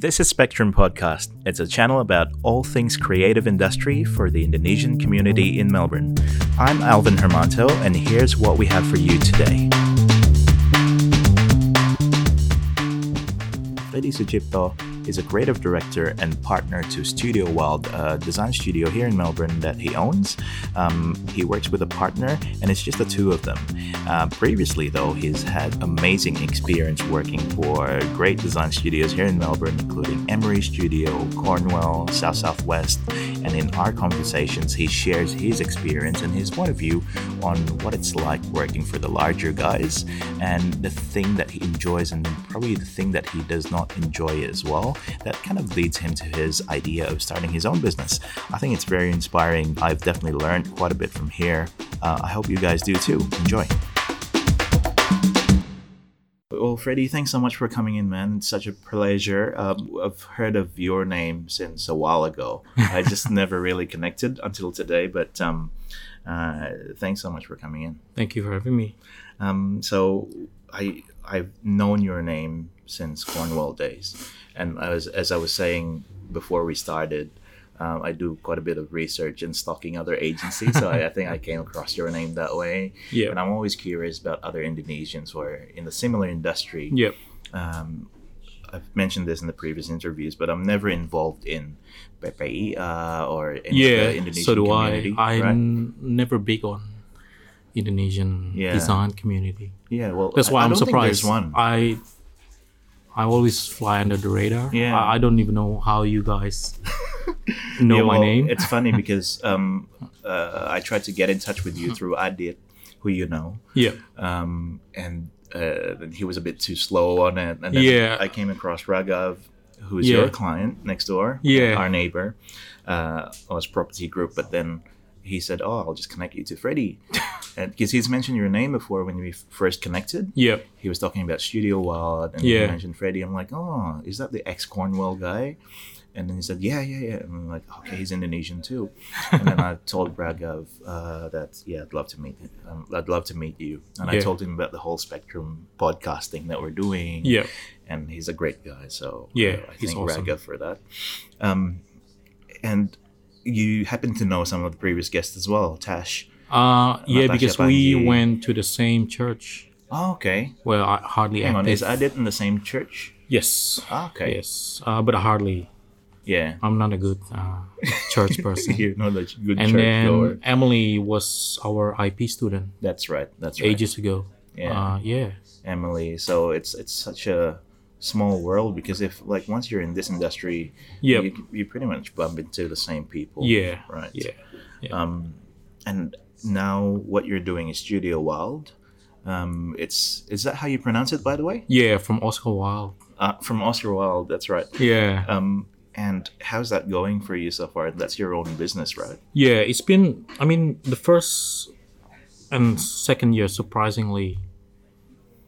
This is Spectrum Podcast. It's a channel about all things creative industry for the Indonesian community in Melbourne. I'm Alvin Hermanto, and here's what we have for you today. Freddy Sujipto is a creative director and partner to Studio Wilde, a design studio here in Melbourne that he owns. Um, he works with a partner, and it's just the two of them. Uh, previously, though, he's had amazing experience working for great design studios here in Melbourne, including Emery Studio, Cornwell, South Southwest. And in our conversations, he shares his experience and his point of view on what it's like working for the larger guys and the thing that he enjoys and probably the thing that he does not enjoy as well that kind of leads him to his idea of starting his own business. I think it's very inspiring. I've definitely learned quite a bit from here. Uh, I hope you guys do too. Enjoy. Well, Freddie, thanks so much for coming in, man. It's such a pleasure. Um, I've heard of your name since a while ago. I just never really connected until today, but um, uh, thanks so much for coming in. Thank you for having me. Um, so I I've known your name since Cornwell days, and I was, as I was saying before we started, um, I do quite a bit of research and stalking other agencies. so I, I, think I came across your name that way. Yeah. And I'm always curious about other Indonesians who are in the similar industry. Yep. Um, I've mentioned this in the previous interviews, but I'm never involved in PPI uh, or any yeah, Indonesian so do community. I. I'm right? never big on Indonesian Yeah. design community. Yeah, well, That's why I am don't think surprised. there's one. I I always fly under the radar. Yeah. I, I don't even know how you guys know Yeah, my well, name. It's funny because um, uh, I tried to get in touch with you through Adit, who you know, yeah. um, and uh, he was a bit too slow on it. And then Yeah. I came across Raghav, who's Yeah. your client next door, Yeah. our neighbor, uh, on his property group. But then he said, "Oh, I'll just connect you to Freddie," because he's mentioned your name before when we first connected. Yeah, He was talking about Studio Wilde, and Yeah. he mentioned Freddie. I'm like, "Oh, is that the ex Cornwell guy?" And then he said, "Yeah, yeah, yeah." And I'm like, "Okay, he's Indonesian too." and then I told Raghav uh, that yeah, I'd love to meet him. Um, I'd love to meet you. And I told him about the whole spectrum podcasting that we're doing. Yeah. and he's a great guy. So Yeah, uh, I he's thank awesome. Raghav for that. Um, and you happen to know some of the previous guests as well, Tash. Uh, yeah, Natasha because we Panji. went to the same church. Oh, okay. Well, I hardly Hang on, active. is Adit in the same church? yes. Ah, okay. Yes. Uh, but hardly. Yeah. I'm not a good uh, church person. you know the good and church then goer. Emily was our IP student That's right. That's right. ages ago. Yeah. Uh, yeah. Emily. So it's it's such a small world because if like once you're in this industry, Yep. you, you pretty much bump into the same people. Yeah. Right. Yeah. Yeah. Um, and now what you're doing is Studio Wilde. Um, it's is that how you pronounce it, by the way? Yeah, from Oscar Wilde. Uh, from Oscar Wilde. That's right. Yeah. Um, and how's that going for you so far? That's your own business, right? yeah, it's been, I mean, the first and second year surprisingly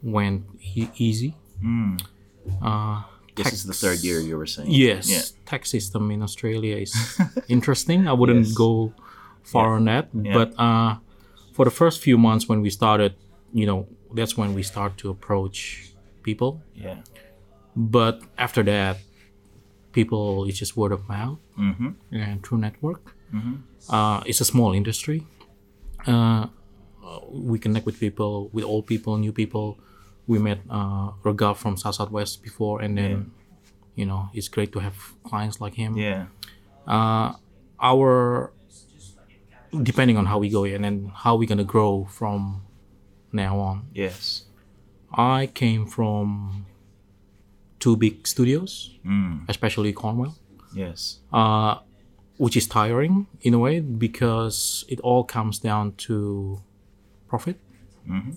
went e- easy. Mm. Uh, This is the third year you were saying. yes. Yeah. Tax system in Australia is interesting. I wouldn't Yes. go far on that. Yeah. But uh, for the first few months when we started, you know, that's when we start to approach people. Yeah. But after that, people it's just word of mouth Mm-hmm. and through network. Mhm. Uh, it's a small industry. Uh, we connect with people, with old people, new people. We met uh, Raghav from South Southwest before, and then you know it's great to have clients like him. Yeah. Uh, our depending on how we go and then how we're gonna grow from now on. Yes. I came from two big studios, Mm. especially Cornwell, Yes. uh, which is tiring in a way because it all comes down to profit. Mhm.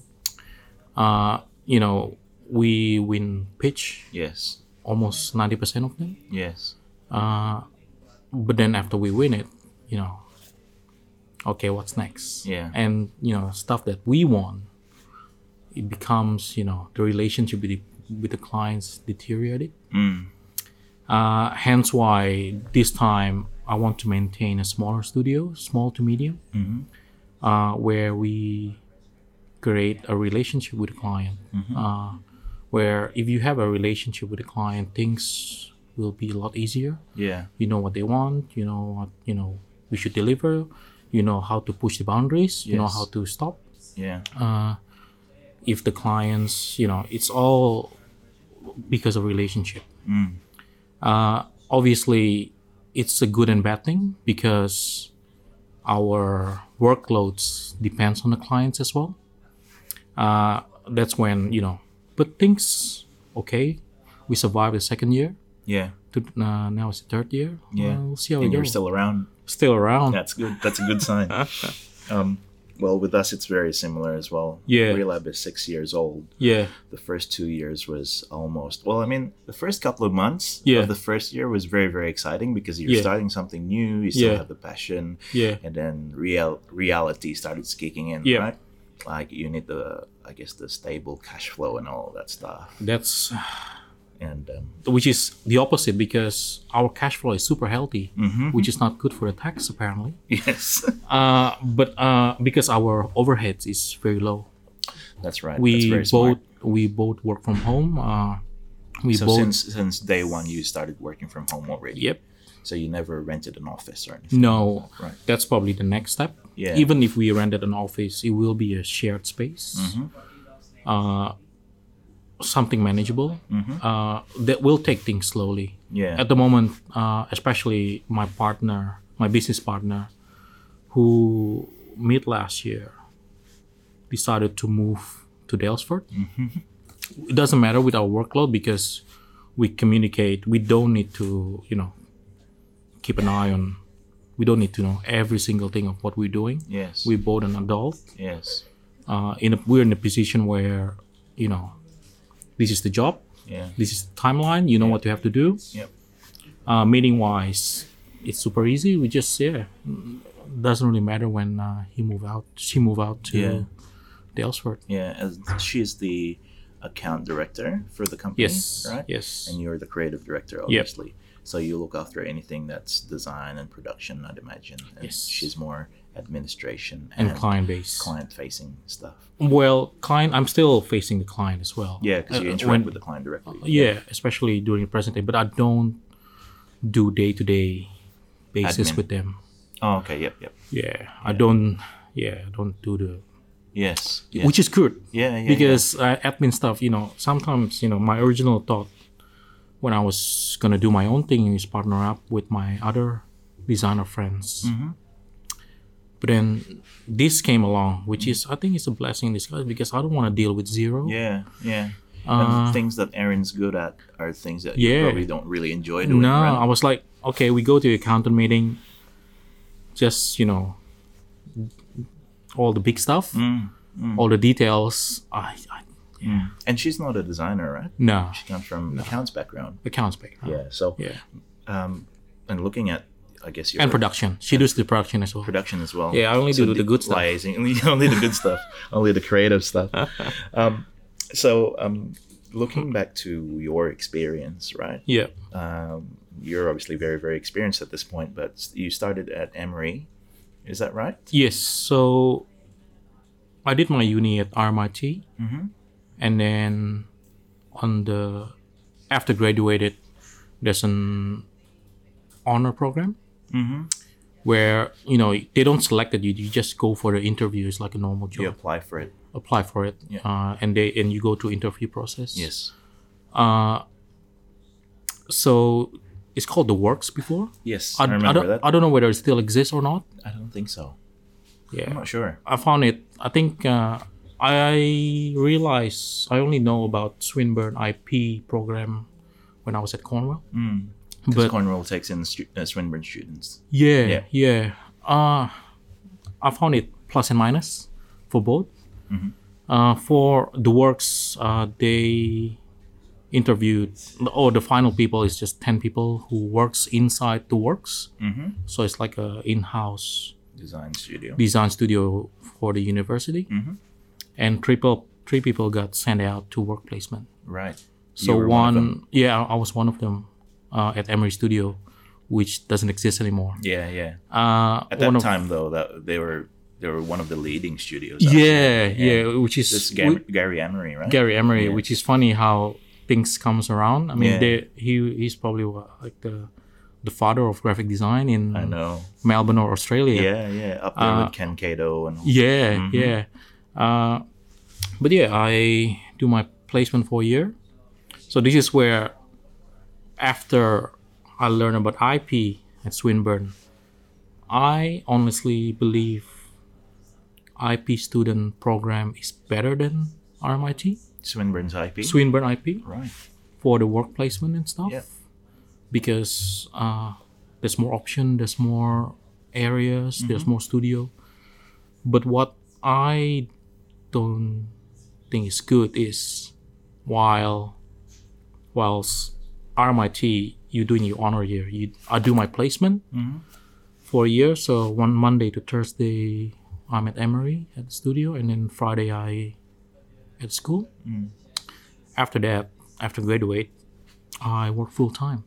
Uh, you know, we win pitch Yes. almost 90% of them. Yes. Uh, but then after we win it, you know, okay, what's next? Yeah. And, you know, stuff that we want, it becomes, you know, the relationship with the, with the clients deteriorated. Mm. Uh, hence why this time I want to maintain a smaller studio, small to medium, Mhm. uh, where we create a relationship with the client. Uh, where if you have a relationship with the client, things will be a lot easier. Yeah. You know what they want. You know what you know we should deliver. You know how to push the boundaries. You know how to stop. Yeah. If the clients, you know, it's all because of relationship. Uh, obviously, it's a good and bad thing because our workloads depends on the clients as well. Uh, that's when you know, but things okay. We survived the second year. Yeah. To, uh, now it's the third year. Yeah. Well, we'll see how and it you're goes. still around. Still around. That's good. That's a good sign. um, well, with us, it's very similar as well. Yeah. Relab is six years old. Yeah. The first two years was almost. Well, I mean, the first couple of months Yeah. of the first year was very, very exciting because you're Yeah. starting something new. You still Yeah. have the passion, Yeah. and then real reality started kicking in. Yeah. Right. Like you need the, I guess, the stable cash flow and all that stuff. That's And um, which is the opposite because our cash flow is super healthy, Mm-hmm. which is not good for the tax apparently. yes, Uh, but uh, because our overheads is very low, that's right. that's we smart. both we both work from home. Uh, we So both since since day one, you started working from home already. yep. So you never rented an office or anything. No, Right. that's probably the next step. Yeah. Even if we rented an office, it will be a shared space. Mm-hmm. Uh, something manageable. Uh, that will take things slowly. Mm-hmm. Yeah. At the moment, uh, especially my partner, my business partner, who mid last year decided to move to Daylesford. It doesn't matter with our workload because we communicate. We don't need to, you know, keep an eye on. We don't need to know every single thing of what we're doing. yes. We're both an adult. yes. Uh, in a, we're in a position where, you know, this is the job. Yeah. This is the timeline. You know what you have to do Yep. uh, meeting wise, it's super easy. We just yeah, doesn't really matter when uh, he move out. She move out to Yeah. Daylesford. Yeah. As she is the account director for the company. Yes, Right. yes, And you're the creative director, obviously. So you look after anything that's design and production, I'd imagine. And Yes. She's more administration and client base. client facing stuff. Well, client, I'm still facing the client as well. Yeah, because you Uh, interact when- with the client directly. Yeah, especially during the presentation, but I don't do day to day basis Admin. with them. Oh, okay. Yep. Yep. Yeah, I don't. Yeah, I don't do the Yes. yes. which is good. yeah, yeah, because uh, admin stuff you know sometimes you know my original thought when i was gonna do my own thing is partner up with my other designer friends Mm-hmm. but then this came along which is i think it's a blessing in disguise because i don't want to deal with zero Yeah, yeah. and things that Erin's good at are things that you Uh, probably don't really enjoy doing. no right? i was like okay we go to the accountant meeting just you know all the big stuff Mm, all the details i, I And she's not a designer, right? no She comes from accounts background. accounts back Yeah. So, yeah um, and looking at, I guess your and production she does the production as well production as well. Yeah, I only do the good stuff. Liaising, only the good stuff, only the creative stuff. um, so, um, looking back to your experience, right? Yeah. Um, you're obviously very, very experienced at this point, but you started at Emery. Is that right? Yes. So I did my uni at RMIT, Mhm. And then on the after graduated, there's an honor program Mm-hmm. where you know they don't select it. You, you just go for the interview. It's like a normal job. You apply for it. Apply for it, Yeah. uh, and they and you go to interview process. Yes. Uh, so it's called the Works before. Yes. I, I, I remember don't, that. I don't know whether it still exists or not. I don't think so. Yeah. I'm not sure. I found it. I think uh, I realized I only know about Swinburne IP program when I was at Cornwell. Because But Cornwell takes in stu- uh, Swinburne students. yeah, Yeah. yeah, Uh, I found it plus and minus for both. Uh, for the works, uh, they interviewed, or the final people is just ten people who works inside the works. Mm-hmm. So it's like a in-house Design studio. design studio for the university, Mhm. And three people three people got sent out to work placement. Right. So one, them. yeah, I was one of them uh, at Emery Studio, which doesn't exist anymore. Yeah, yeah. Uh, At that one of, time, though, that they were they were one of the leading studios. out yeah, yeah, which is This we- Garry, Garry Emery, right? Garry Emery, Yeah. which is funny how things comes around. I mean, Yeah. they, he he's probably like the the father of graphic design in I know. Melbourne or Australia. Yeah, yeah. Up there Uh, with Ken Cato and Yeah, yeah. Uh, but yeah, I do my placement for a year. So this is where, after I learn about IP at Swinburne, I honestly believe IP student program is better than RMIT, Swinburne's IP. Swinburne IP right. for the work placement and stuff. Yep. Because uh, there's more option, there's more areas, Mm-hmm. there's more studio. But what I don't think is good is while whilst RMIT you doing your honor year, you I do my placement Mm-hmm. for a year. So one Monday to Thursday I'm at Emery at the studio, and then Friday I at school. Mm. After that, after graduate, I work full time.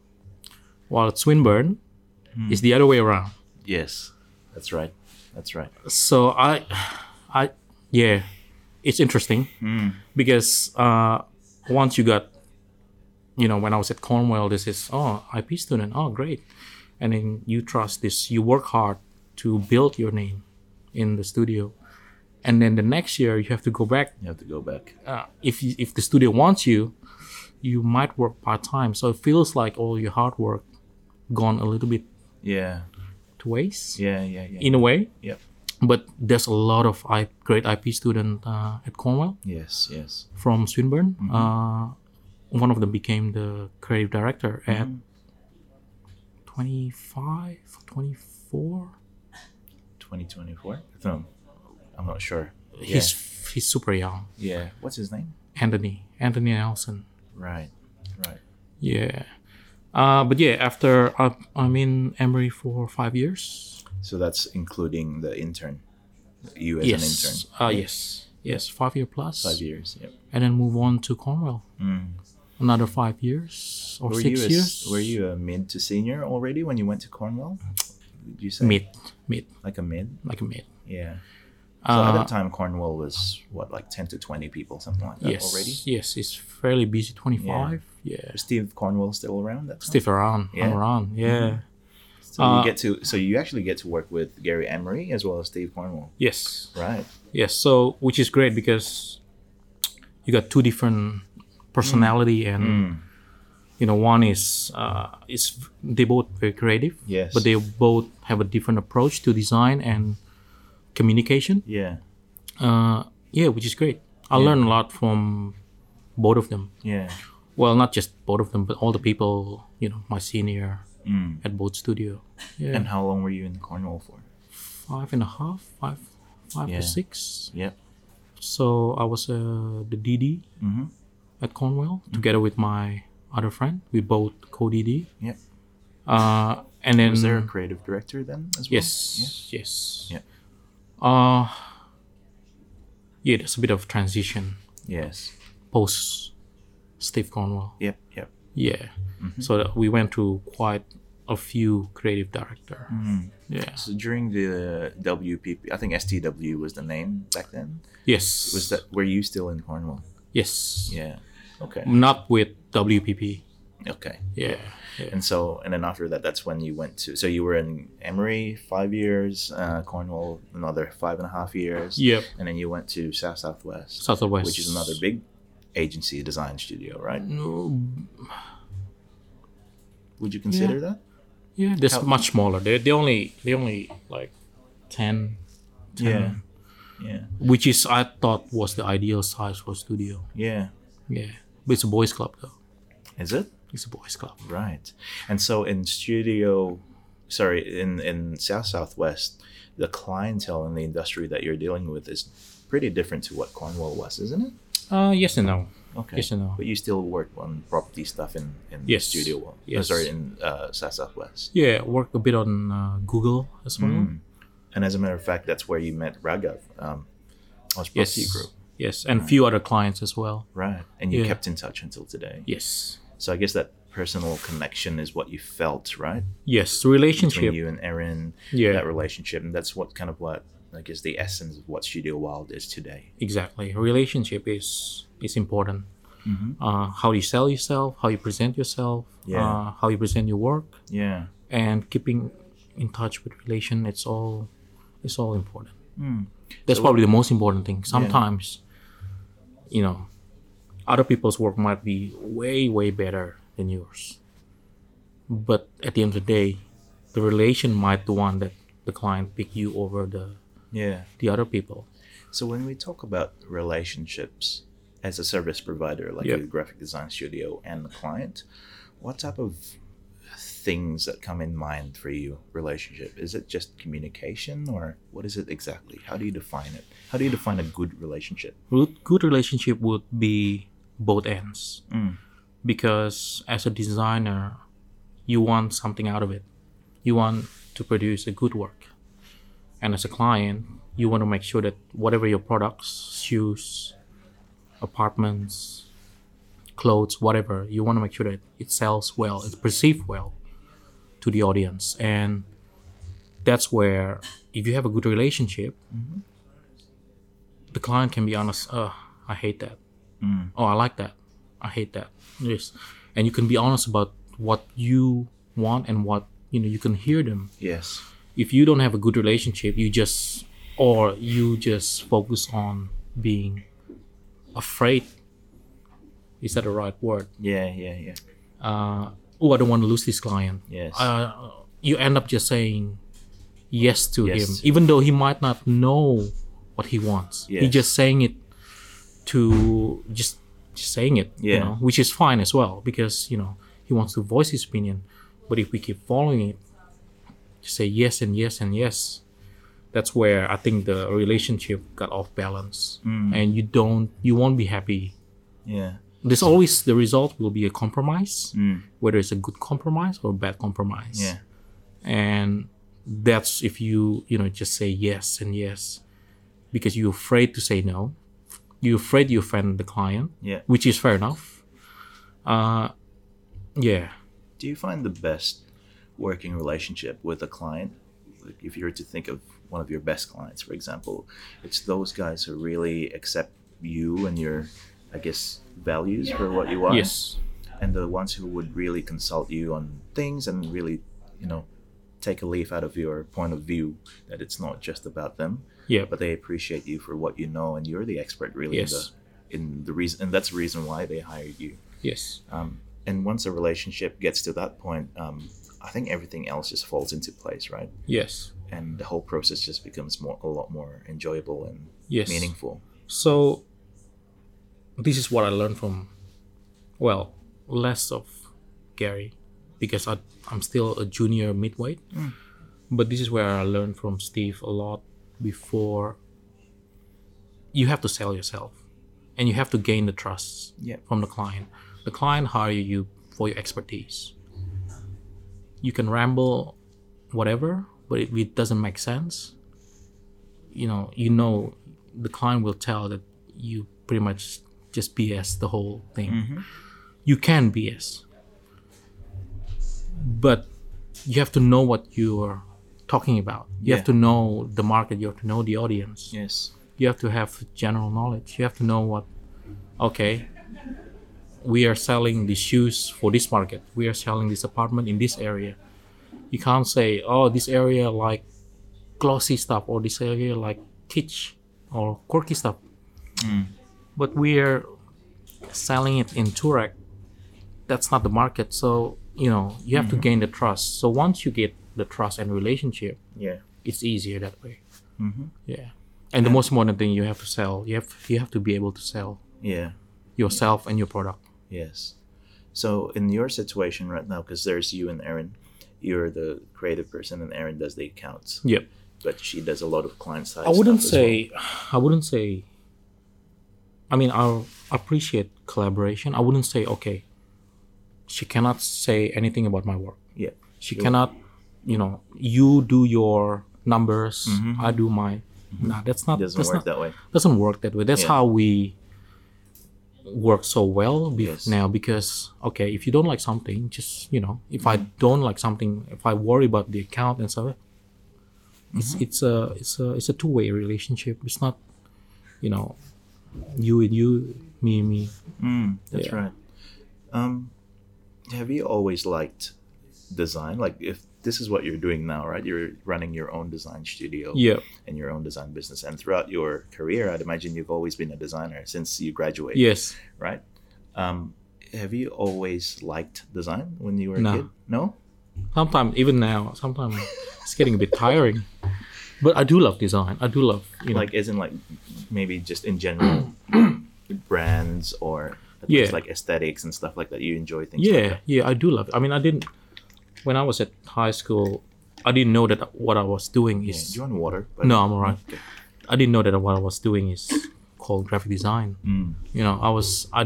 While at Swinburne, Mm. it's the other way around. Yes. That's right. That's right. So I, I, yeah, it's interesting Mm. because uh, once you got, you know, when I was at Cornwell, this is oh IP student, oh great, and then you trust this, you work hard to build your name in the studio, and then the next year you have to go back You have to go back. uh, if you, if the studio wants you, you might work part time. So it feels like all your hard work gone a little bit Yeah. to waste Yeah. Yeah. Yeah. in a way. Yep. But there's a lot of I, great IP student uh, at Cornwell Yes. Yes. from Swinburne. Uh, one of them became the creative director at 25, 24. 2024. No, I'm not sure. Yeah. He's he's super young. yeah. What's his name? Anthony Anthony Nelson. Right. Right. Yeah. Uh, but yeah, after I, I'm in Emery for five years. So that's including the intern. You as yes. an intern. Uh, yes. Yes. Five year plus. Five years. Yep. And then move on to Cornwell. Mm. Another five years or Were six you a, years. Were you a mid to senior already when you went to Cornwell? Did you say mid? Mid. like a mid? Like a mid. Yeah. So at Uh, that time, Cornwell was what, like ten to twenty people, something like that yes. already. Yes. It's fairly busy. Twenty five. Yeah. Was Steve Cornwell still around that time? Still around. Yeah. Mm-hmm. I'm around. Yeah. So uh, you get to, so you actually get to work with Garry Emery as well as Steve Cornwell, Yes. right? Yes. So which is great because you got two different personality Mm. and you know one is uh, is they both very creative. Yes. But they both have a different approach to design and communication. Yeah, Uh, yeah, which is great. I learned a lot from both of them. yeah, Well, not just both of them, but all the people, you know, my senior mm. at both studio. Yeah, And how long were you in Cornwell for? five and a half, five, five Yeah. to six. Yep. So I was uh, the DD Mm-hmm. at Cornwell together with my other friend. We both co-DD. Yep. Uh, and then Was there a creative director then as well? yes, yes. Yeah. Uh, yeah, there's a bit of transition Yes. post Steve Cornwell. Yep. Yep. Yeah. Mm-hmm. So that we went through quite a few creative director. Mm-hmm. Yeah. So during the WPP, I think STW was the name back then. Yes. Was that were you still in Cornwell? Yes. Yeah. Okay. Not with WPP. Okay. Yeah. yeah. And so, and then after that, that's when you went to. So you were in Emery five years, uh, Cornwell another five and a half years, Yep. and then you went to South Southwest, South Southwest. which is another big agency design studio, right? No, Would you consider that? yeah, that's How- much smaller. They they only they only like 10, 10 Yeah. Yeah. which is I thought was the ideal size for a studio. Yeah. Yeah, but it's a boys' club though. Is it It's a boys' club. right? And so in studio, sorry, in in South Southwest, the clientele in the industry that you're dealing with is pretty different to what Cornwell was, isn't it? Uh, yes and no. Okay. Yes and no. But you still work on property stuff in in Yes. studio. World. Uh, Yes. sorry, in uh, South Southwest. Yeah, work a bit on uh, Google as well. Mm. And as a matter of fact, that's where you met Raghav, um, Oz Yes. Property Group, Yes, and a few other clients as well. right? And you Yeah. kept in touch until today. Yes. So I guess that personal connection is what you felt, right? Yes, Between relationship. you and Erin, Yeah. that relationship, and that's what kind of what I guess the essence of what Studio Wilde is today. Exactly. Relationship is is important. uh, how you sell yourself, how you present yourself, Yeah. uh, how you present your work, Yeah. and keeping in touch with relation. It's all it's all important. Hmm. That's probably the most important thing. Sometimes, you know, other people's work might be way way better than yours, but at the end of the day, the relation might the one that the client pick you over the Yeah. the other people. So when we talk about relationships as a service provider, like Yep. a graphic design studio and the client, what type of things that come in mind for you relationship? Is it just communication or what is it exactly? How do you define it? How do you define a good relationship? good, relationship would be both ends Mm. Because as a designer you want something out of it. You want to produce a good work. And as a client you want to make sure that whatever your products shoes apartments clothes whatever you want to make sure that it sells well it's perceived well to the audience. And that's where if you have a good relationship the client can be honest uh i hate that. Oh i like that i hate that yes and you can be honest about what you want and what you know you can hear them Yes. if you don't have a good relationship you just or you just focus on being afraid is that the right word Yeah, yeah, yeah. uh, oh i don't want to lose this client Yes. uh, you end up just saying yes to Yes. him even though he might not know what he wants Yes. he's just saying it to just, just saying it you know which is fine as well because you know he wants to voice his opinion but if we keep following it just say yes and yes and yes that's where i think the relationship got off balance Mm. and you don't you won't be happy yeah. there's always the result will be a compromise Mm. whether it's a good compromise or a bad compromise Yeah. and that's if you you know just say yes and yes because you're afraid to say no you're afraid you offend the client Yeah. which is fair enough uh yeah Do you find the best working relationship with a client? Like if you were to think of one of your best clients, for example, it's those guys who really accept you and your, I guess, values for what you are. yes And the ones who would really consult you on things and really, you know, take a leaf out of your point of view that it's not just about them, yeah but they appreciate you for what you know and you're the expert really Yes. in the in the reason and that's the reason why they hired you. yes Um, and once a relationship gets to that point, um, I think everything else just falls into place, right? yes And the whole process just becomes more a lot more enjoyable and yes meaningful. so this is what i learned from well less of gary because I, i'm still a junior midweight but this is where i learned from steve a lot before you have to sell yourself and you have to gain the trust Yeah. from the client. The client hire you for your expertise. You can ramble whatever but if it doesn't make sense. You know you know the client will tell that you pretty much just bs the whole thing. Mm-hmm. You can bs but you have to know what you're talking about. You Yeah. have to know the market you have to know the audience. Yes. you have to have general knowledge. You have to know what okay we are selling the shoes for this market. We are selling this apartment in this area. You can't say oh this area like glossy stuff or this area like kitsch or quirky stuff. Mm. But we're selling it in Toorak that's not the market. So you know you have to mm-hmm. gain the trust. So once you get the trust and relationship Yeah. it's easier that way. Mm-hmm. Yeah, and the most important thing you have to sell. You have you have to be able to sell Yeah. yourself and your product. Yes. So in your situation right now, because there's you and Erin, you're the creative person, and Erin does the accounts, Yep. but she does a lot of client side. I wouldn't say. I wouldn't say. I mean, I appreciate collaboration. I wouldn't say okay. She cannot say anything about my work. Yeah. She cannot, you know, you do your numbers, I do my. Nah, that's not. Doesn't that's work not, that way. doesn't work that way. That's Yeah. how we work so well be- Yes. now because okay, if you don't like something, just you know, if I Mm-hmm. don't like something, if I worry about the account and stuff, it's Mm-hmm. it's a it's a it's a two way relationship. It's not, you know, you and you me and me Mm, that's Yeah. right. Um, have you always liked design? Like, if this is what you're doing now, right? You're running your own design studio yeah and your own design business, and throughout your career, I'd imagine you've always been a designer since you graduated, yes right? Um, have you always liked design when you were a kid? No. sometimes even now sometimes it's getting a bit tiring but i do love design i do love you know Like, isn't like maybe just in general brands or Yeah. like aesthetics and stuff like that. You enjoy things. like yeah that? yeah i do love it i mean i didn't when i was at high school i didn't know that what i was doing Yeah. is Do you want water? no i'm alright Okay. i didn't know that what i was doing is called graphic design Mm. you know i was i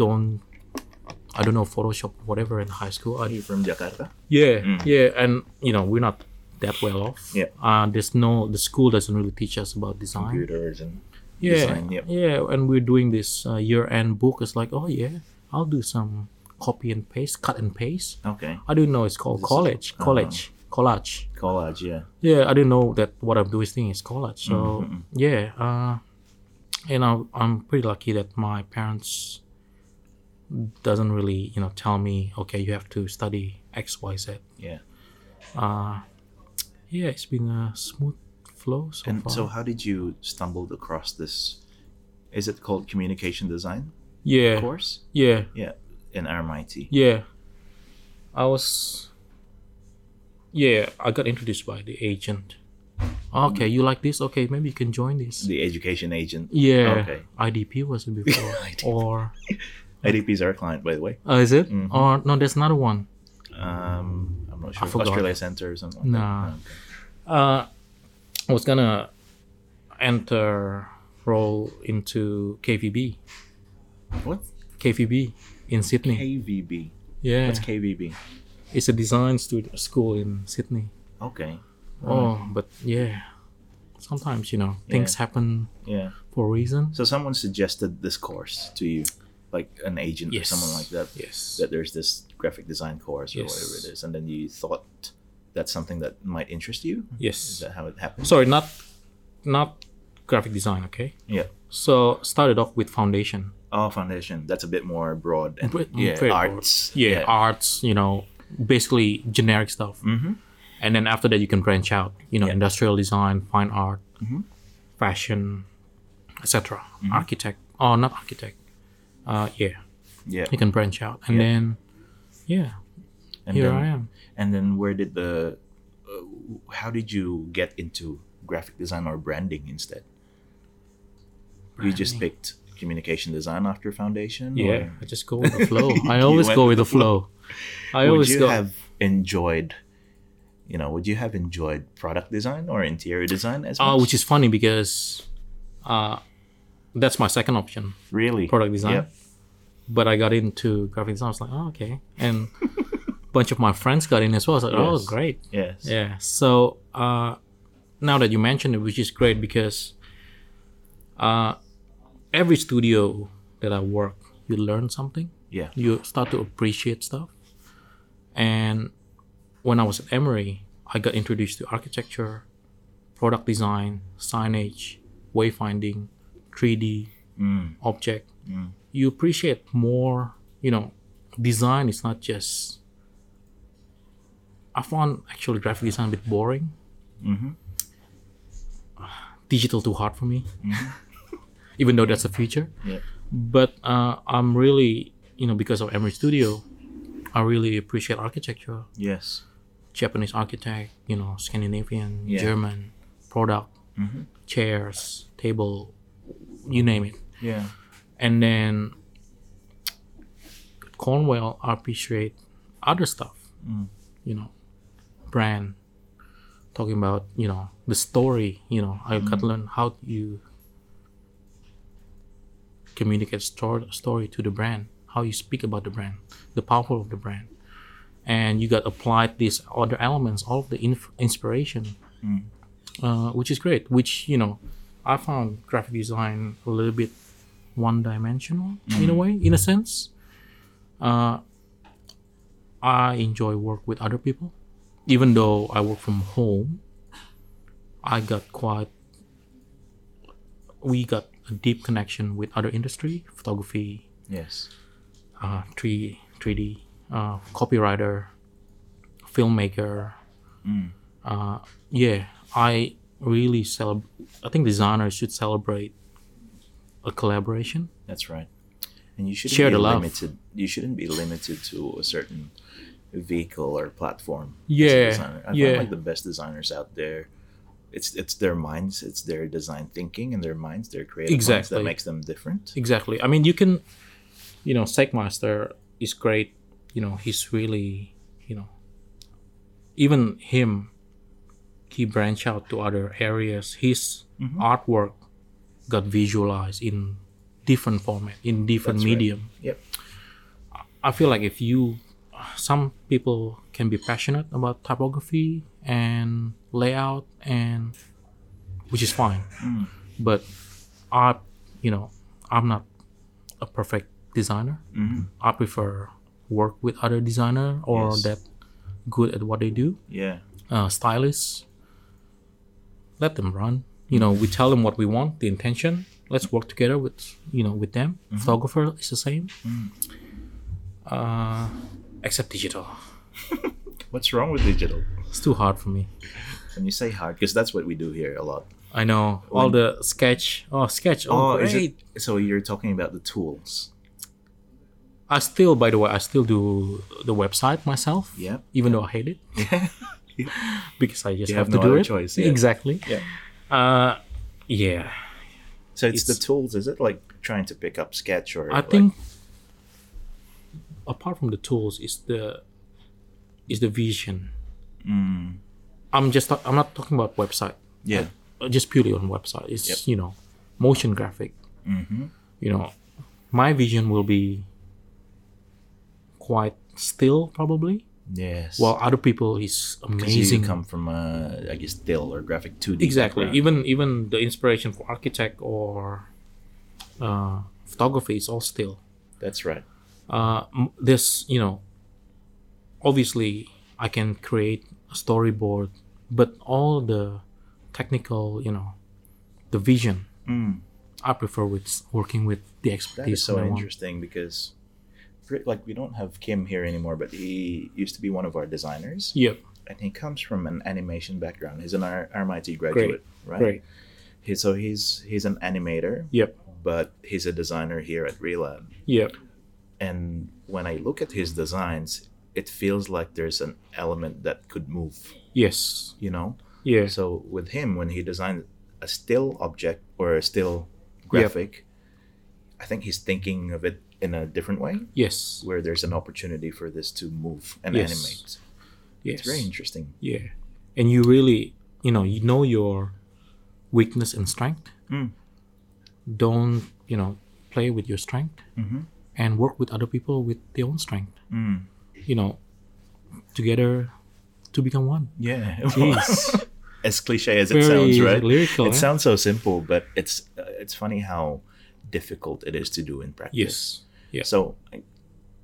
don't i don't know photoshop whatever in high school Are I, you from Jakarta? yeah yeah and you know we're not that well off Yeah. uh there's no the school doesn't really teach us about design Computers and yeah design, yep. yeah and we're doing this uh, year-end book it's like oh yeah i'll do some copy and paste cut and paste okay i didn't know it's called college uh-huh. college collage college. Yeah. yeah i didn't know that what i'm doing thing is college so Mm-hmm, yeah uh you know i'm pretty lucky that my parents doesn't really you know tell me okay you have to study x y z Yeah. uh yeah it's been a smooth flow so And far so, how did you stumble across this? Is it called communication design yeah course? yeah Yeah, in RMIT. Yeah. I was Yeah, I got introduced by the agent. Okay, you like this? Okay, maybe you can join this. The education agent. Yeah. Okay. IDP was it before. IDP. or IDP is our client, by the way. oh, is it? Mhm. Or no, there's another one. Um, I'm not sure. Australia Center or something. Like Nah. That. Uh I was gonna enter role into KVB. What? KVB in Sydney. KVB. yeah. What's KVB? it's a design studio school in Sydney. Okay. Oh, but yeah. Sometimes, you know, things Yeah. happen Yeah. for a reason. So someone suggested this course to you, like an agent or someone like that. Yes. That there's this graphic design course or Yes. whatever it is, and then you thought that's something that might interest you. Yes. Is Yes. that how it happened? Sorry, not not graphic design, okay? yeah. So started off with foundation. Oh, foundation. That's a bit more broad. And, Bit- yeah, very broad. arts. Yeah, arts, you know, basically generic stuff. Mm-hmm. And then after that you can branch out, you know, Yeah. industrial design, fine art, Mhm. fashion, etc. Mm-hmm. Architect. Oh, not architect. Uh yeah, Yeah. you can branch out. And Yeah. then yeah, And here then, I am. And then where did the, uh, how did you get into graphic design or branding instead? You just picked communication design after foundation? Yeah, or- I just go with the flow. I always go with the flow. I would always you go. have enjoyed, you know, would you have enjoyed product design or interior design as Uh, much? which is funny because uh, that's my second option, really product design. Yep. But I got into graphic design. I was like, oh, okay. And a bunch of my friends got in as well. I was like, oh, great. Yes. Yeah. So uh, now that you mentioned it, which is great because uh, every studio that I work, you learn something. Yeah. You start to appreciate stuff. And when I was at Emery, I got introduced to architecture, product design, signage, wayfinding, 3D, Mm. object. You appreciate more, you know, design is not just. I found actually graphic design a bit boring. Mhm. Digital too hard for me, even though that's the future. Yeah. But uh, I'm really, you know, because of Emery Studio, I really appreciate architecture, Yes. Japanese architect, you know, Scandinavian, Yeah. German, product, Mhm. chairs, table, you name it. Yeah. And then Cornwell, I appreciate other stuff, you know, brand, talking about, you know, the story, you know, I got to learn how you communicate story, story to the brand, how you speak about the brand, the power of the brand. And you got applied these other elements, all of the inf- inspiration, uh, which is great. Which you know, I found graphic design a little bit one-dimensional in a way, in a sense. Uh, I enjoy work with other people, even though I work from home. I got quite. We got a deep connection with other industry, photography, Yes. uh, 3 3D, uh, copywriter, filmmaker. Uh, yeah, I really celebrate. I think designers should celebrate a collaboration. That's right. And you shouldn't Share be the love. You shouldn't be limited to a certain vehicle or platform. Yeah, designer. I yeah. find like the best designers out there. It's it's their minds, it's their design thinking, and their minds, their creative minds Exactly. that makes them different. Exactly. I mean, you can, you know, Sagmeister is great. You know, he's really, you know, even him, he branched out to other areas. His Mm-hmm. artwork got visualized in different format, in different That's right. medium. Yep. I feel like if you, some people can be passionate about typography and layout, and which is fine. Mm. But I, you know, I'm not a perfect designer. Mm-hmm. I prefer work with other designer or Yes. that good at what they do. Yeah. Uh, stylists, let them run. You know, we tell them what we want, the intention. Let's work together with you know with them. Mm-hmm. Photographer is the same. Mm. Uh, except digital. What's wrong with digital? It's too hard for me. When you say hard, because that's what we do here a lot. I know all the sketch. Oh, sketch. Oh, is great. it? So you're talking about the tools. I still, by the way, I still do the website myself. Yep. Even though I hate it, Yeah. because I just You have, have to no do other it. choice, yeah. Exactly. Yeah. Uh, yeah. So it's, the tools, is it? Like trying to pick up sketch or I like- think apart from the tools is the is the vision. Mm. I'm just I'm not talking about website. Yeah. uh, Just purely on website. It's Yep. you know motion graphic. Mm-hmm. You know, my vision will be quite still probably. Yes. While other people is amazing. You come from uh, I guess still or graphic two D. exactly. Even even the inspiration for architect or uh, photography is all still. That's right. uh, this you know obviously i can create a storyboard but all the technical you know the vision Mm. i prefer with working with the That expertise is so that interesting because, like, we don't have Kim here anymore, but he used to be one of our designers, yep and he comes from an animation background. He's an R- RMIT graduate, right? great He, so he's he's an animator, yep but he's a designer here at Relab. yep And when I look at his designs, it feels like there's an element that could move. yes You know, yeah So with him, when he designed a still object or a still graphic, I think he's thinking of it in a different way, yes where there's an opportunity for this to move and Yes. animate. yes It's very interesting. yeah and you really you know you know your weakness and strength Mm. don't you know play with your strength Mhm. and work with other people with their own strength Mm. You know together to become one Yeah. Jeez. as cliche as it sounds, right? lyrical, It eh? sounds so simple, but it's uh, it's funny how difficult it is to do in practice. yes yeah So I,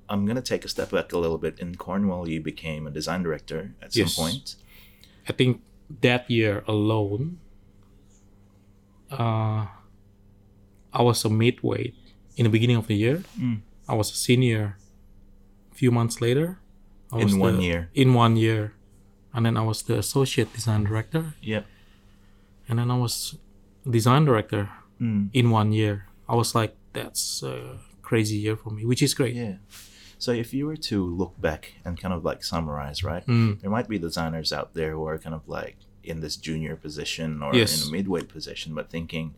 I'm gonna take a step back a little bit. In Cornwell, you became a design director at some point. i think that year alone uh i was a midweight in the beginning of the year Mm. i was a senior few months later I In one the- year. in one year and then i was the associate design director Yep. and then i was design director Mm. in one year i was like that's a crazy year for me which is great Yeah. So if you were to look back and kind of like summarize, right? Mm. There might be designers out there who are kind of like in this junior position or Yes. in a midweight position, but thinking,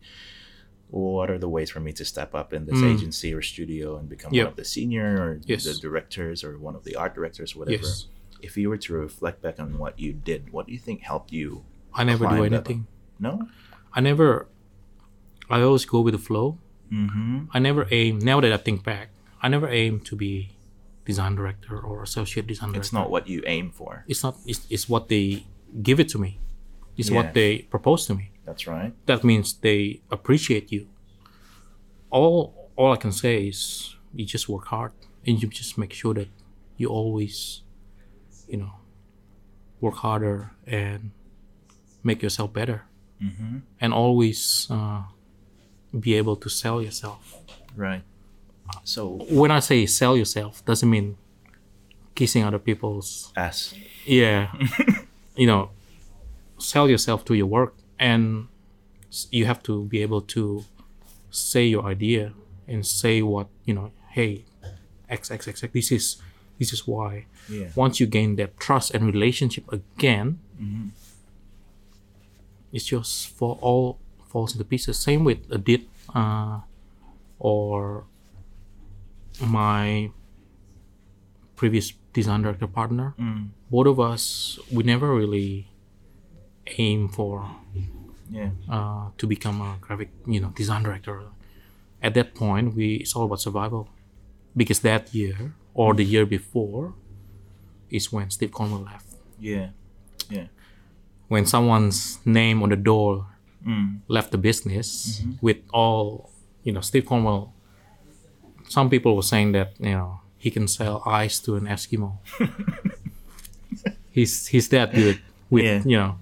what are the ways for me to step up in this Mm. agency or studio and become Yep. one of the senior or Yes. the directors or one of the art directors, whatever? yes If you were to reflect back on what you did, what do you think helped you? i never do anything No. i never i always go with the flow Mm-hmm. I never aim. Now that I think back, I never aim to be design director or associate design director. It's not what you aim for. It's not. It's, it's what they give it to me. It's Yeah. what they propose to me. That's right. That means they appreciate you. All all I can say is you just work hard and you just make sure that you always, you know, work harder and make yourself better. Mm-hmm. and always uh, be able to sell yourself. Right. So When I say sell yourself, doesn't mean kissing other people's ass. yeah you know sell yourself to your work and you have to be able to say your idea and say what you know hey x x x, X this is this is why. Yeah. once you gain that trust and relationship again it's just for all falls into pieces. Same with Adit uh, or my previous design director partner. Both of us we never really aim for yeah. uh, to become a graphic you know design director at that point we it's all about survival because that year or the year before is when steve cornwell left Yeah. Yeah. when someone's name on the door left the business with all you know steve cornwell some people were saying that you know he can sell ice to an eskimo he's he's that good with Yeah. you know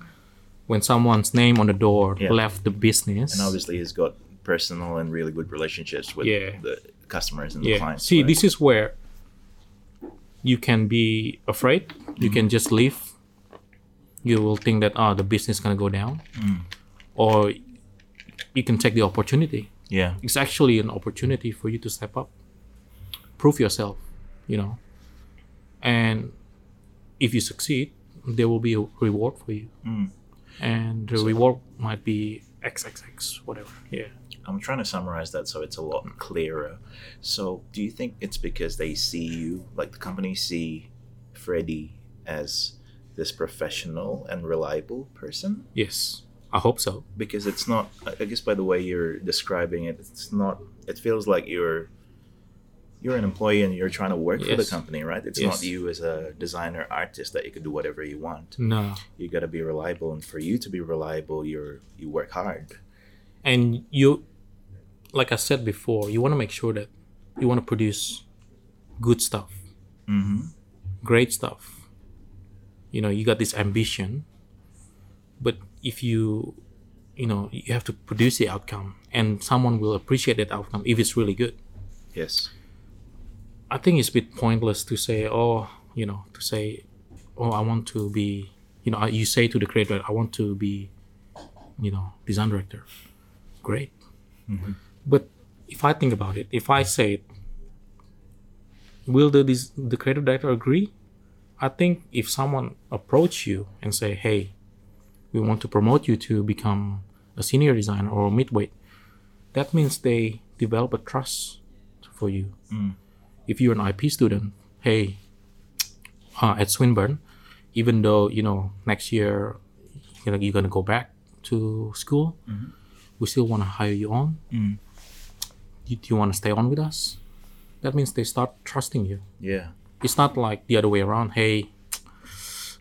when someone's name on the door Yeah. left the business. And obviously he's got personal and really good relationships with Yeah. the customers and the clients. see right? this is where you can be afraid. You can mm-hmm. just leave. You will think that oh the business is gonna go down. Mm. Or you can take the opportunity. Yeah. it's actually an opportunity for you to step up. Prove yourself you know? And if you succeed there will be a reward for you mm. And the reward might be xxx whatever yeah I'm trying to summarize that so it's a lot clearer. So, do you think it's because they see you, like the company see Freddie as this professional and reliable person? yes i hope so Because it's not, I I guess by the way you're describing it, it's not, it feels like you're you're an employee and you're trying to work for the company, right? It's Yes. not you as a designer artist that you can do whatever you want. no You got to be reliable and for you to be reliable, you're you work hard. and you like i said before you want to make sure that you want to produce good stuff Mhm. great stuff you know you got this ambition but if you you know you have to produce the outcome and someone will appreciate that outcome if it's really good Yes. I think it's a bit pointless to say oh you know to say oh i want to be you know you say to the creator i want to be you know design director. Great. Mm-hmm. But if i think about it if i say it will the des- the creative director agree? I think if someone approach you and say hey we want to promote you to become a senior designer or midweight that means they develop a trust for you mm. If you're an ip student hey uh, at swinburne even though you know next year you know, you're gonna go back to school we still want to hire you on. Do, do you want to stay on with us? That means they start trusting you. Yeah. it's not like the other way around hey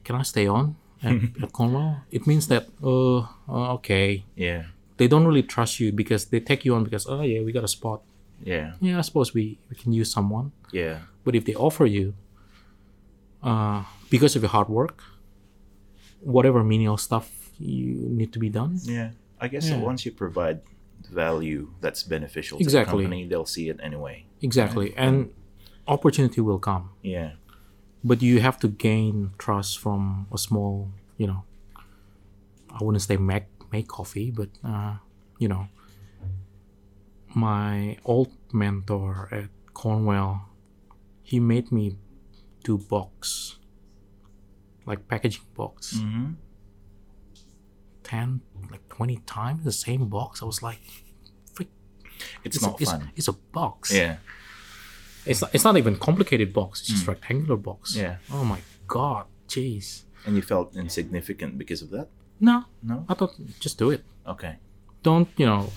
can i stay on at, at cornwell? It means that uh, uh okay. Yeah. they don't really trust you because they take you on because oh yeah we got a spot Yeah. yeah i suppose we, we can use someone Yeah. but if they offer you uh, because of your hard work whatever menial stuff you need to be done Yeah. I guess Yeah. once you provide value that's beneficial Exactly. to the company, they'll see it anyway. exactly and opportunity will come Yeah. but you have to gain trust from a small you know i wouldn't say make make coffee but uh, you know my old mentor at cornwell he made me do box like packaging box Mm-hmm. 10 like 20 times the same box i was like frick It's, it's, not it's, fun. it's a box Yeah. it's, not, it's not even complicated box it's just rectangular box Yeah. oh my god jeez And you felt insignificant because of that? no No? I thought just do it. Okay. Don't you know?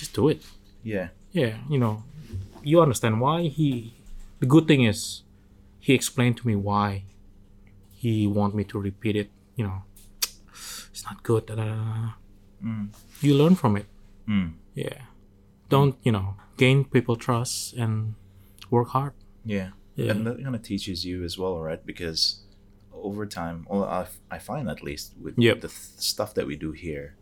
Just do it. Yeah. Yeah, you know, you understand why he. The good thing is, he explained to me why he want me to repeat it. You know, it's not good. Da, da, da, da. You learn from it. Mm. Yeah. Don't you know? Gain people trust and work hard. Yeah. Yeah. And that kind of teaches you as well, right? Because over time, well, I, I find at least with Yep. the th- stuff that we do here,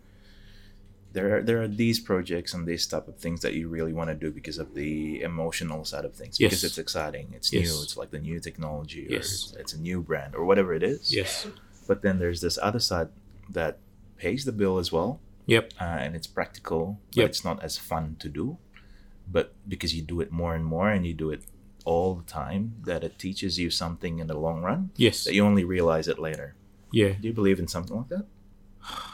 there are there are these projects and these type of things that you really want to do because of the emotional side of things because it's exciting it's Yes. new it's like the new technology or Yes. it's, it's a new brand or whatever it is Yes. but then there's this other side that pays the bill as well Yep. uh, and it's practical but Yep. it's not as fun to do but because you do it more and more and you do it all the time that it teaches you something in the long run Yes. that you only realize it later Yeah. do you believe in something like that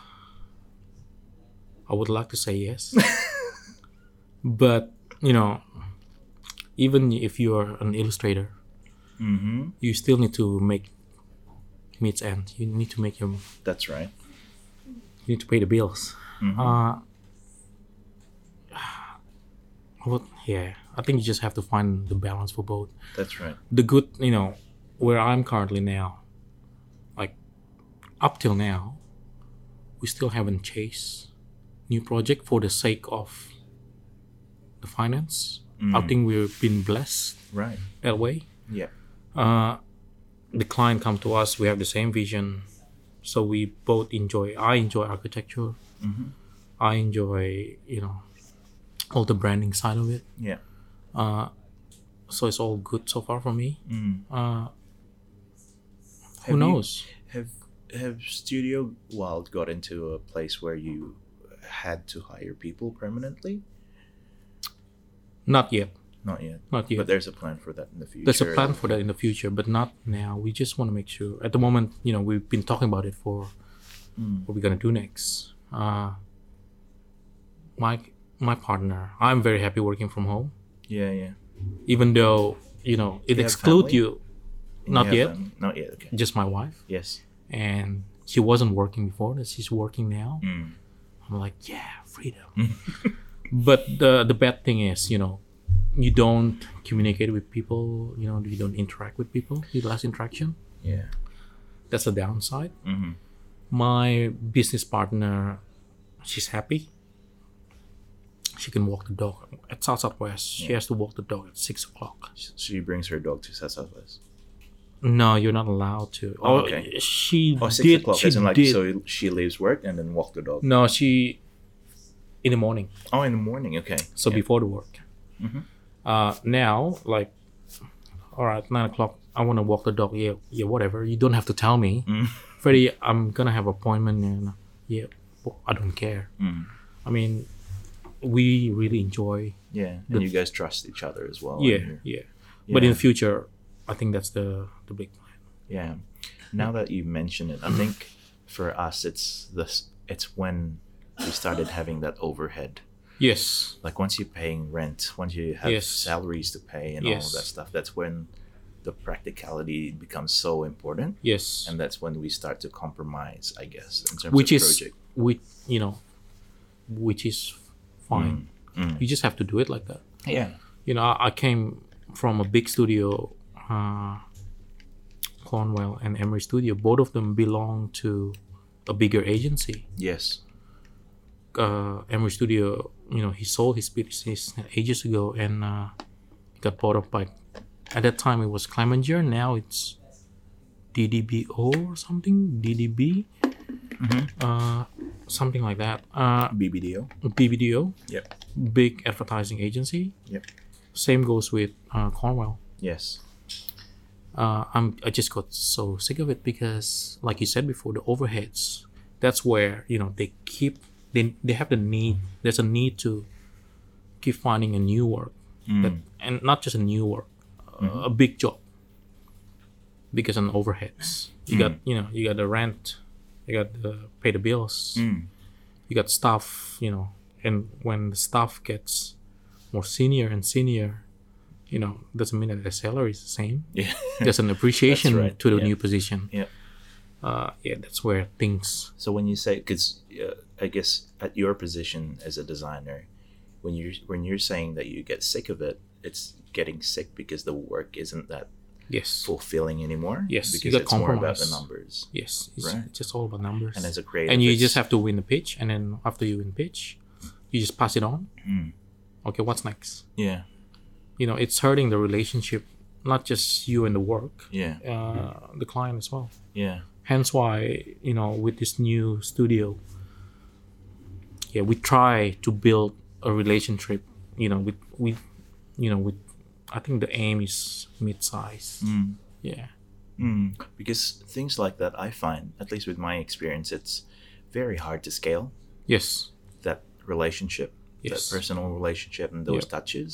I would like to say yes. but, you know, even if you are an illustrator, mm-hmm you still need to make meets end. You need to make your that's right You need to pay the bills. Mhm. Uh what yeah, I think you just have to find the balance for both. that's right The good, you know, where I'm currently now, like up till now, we still haven't chased new project for the sake of the finance. I think we've been blessed right that way. yeah Uh, the client come to us. We have the same vision, so we both enjoy. I enjoy architecture. Mhm. I enjoy you know all the branding side of it. yeah So it's all good so far for me. Mm. Uh, Have who you- knows? Have have Studio Wilde got into a place where you had to hire people permanently? Not yet. Not yet. Not yet. But there's a plan for that in the future. There's a plan for that in the future, but not now. We just want to make sure. At the moment, you know, we've been talking about it for Mm. what we're gonna do next. Uh, my my partner, I'm very happy working from home, Yeah, yeah. even though you know it You excludes you. Not you yet. them- Not yet. Okay. Just my wife, Yes. and she wasn't working before. That she's working now. Mm. I'm like, yeah, freedom. but the the bad thing is, you know, you don't communicate with people. You know, you don't interact with people. You less interaction. Yeah. That's the downside. hmm my business partner she's happy she can walk the dog at south southwest she has to walk the dog at six o'clock She brings her dog to South Southwest. No you're not allowed to Oh, okay. she Oh, six did o'clock. she like did so she leaves work and then walk the dog. no she in the morning Oh, in the morning. Okay. so Yeah. before the work Mhm. uh now like all right nine o'clock i want to walk the dog yeah yeah whatever you don't have to tell me Mm. freddie i'm gonna have appointment and yeah i don't care Mm. i mean we really enjoy Yeah. And The- you guys trust each other as well. yeah, you're- yeah but in the future i think that's the the big plan Yeah. Now that you mention it, I think for us it's this it's when we started having that overhead. yes Like once you're paying rent, once you have Yes. salaries to pay and all Yes. of that stuff, that's when the practicality becomes so important. yes And that's when we start to compromise, I guess, in terms which of is project. which you know which is fine Mm. you just have to do it like that Yeah. you know i, I came from a big studio uh cornwell and emery studio both of them belong to a bigger agency Yes. uh emery studio you know he sold his business ages ago and uh got bought up by at that time it was Clemenger now it's DDBO or something DDB uh something like that uh BBDO. BBDO Yep. big advertising agency Yep. same goes with uh, Cornwell Yes. Uh, I'm I just got so sick of it because, like you said before, the overheads. That's where you know they keep they they have the need. There's a need to keep finding a new work, that, and not just a new work, uh, a big job. Because on overheads, you got you know you got the rent, you got the pay the bills, Mm. you got staff, you know, and when the staff gets more senior and senior, you know, doesn't mean that the salary is the same Yeah. there's an appreciation right, to the yeah. new position. Yeah. Uh, yeah, that's where things. So when you say, because uh, I guess at your position as a designer, when you're when you're saying that you get sick of it, it's getting sick because the work isn't that Yes. fulfilling anymore. Yes, because it's more about the numbers. Yes. It's Right. just all about numbers. And as a creative, and you just have to win the pitch, and then after you win pitch, you just pass it on. Mm. Okay, what's next? yeah, You know, it's hurting the relationship, not just you and the work, yeah, uh, the client as well. yeah, Hence why you know with this new studio, yeah, we try to build a relationship. You know, with with you know with I think the aim is mid-size. Yeah. Mm. Because things like that, I find, at least with my experience, it's very hard to scale Yes. that relationship, Yes. that personal relationship, and those Yep. touches.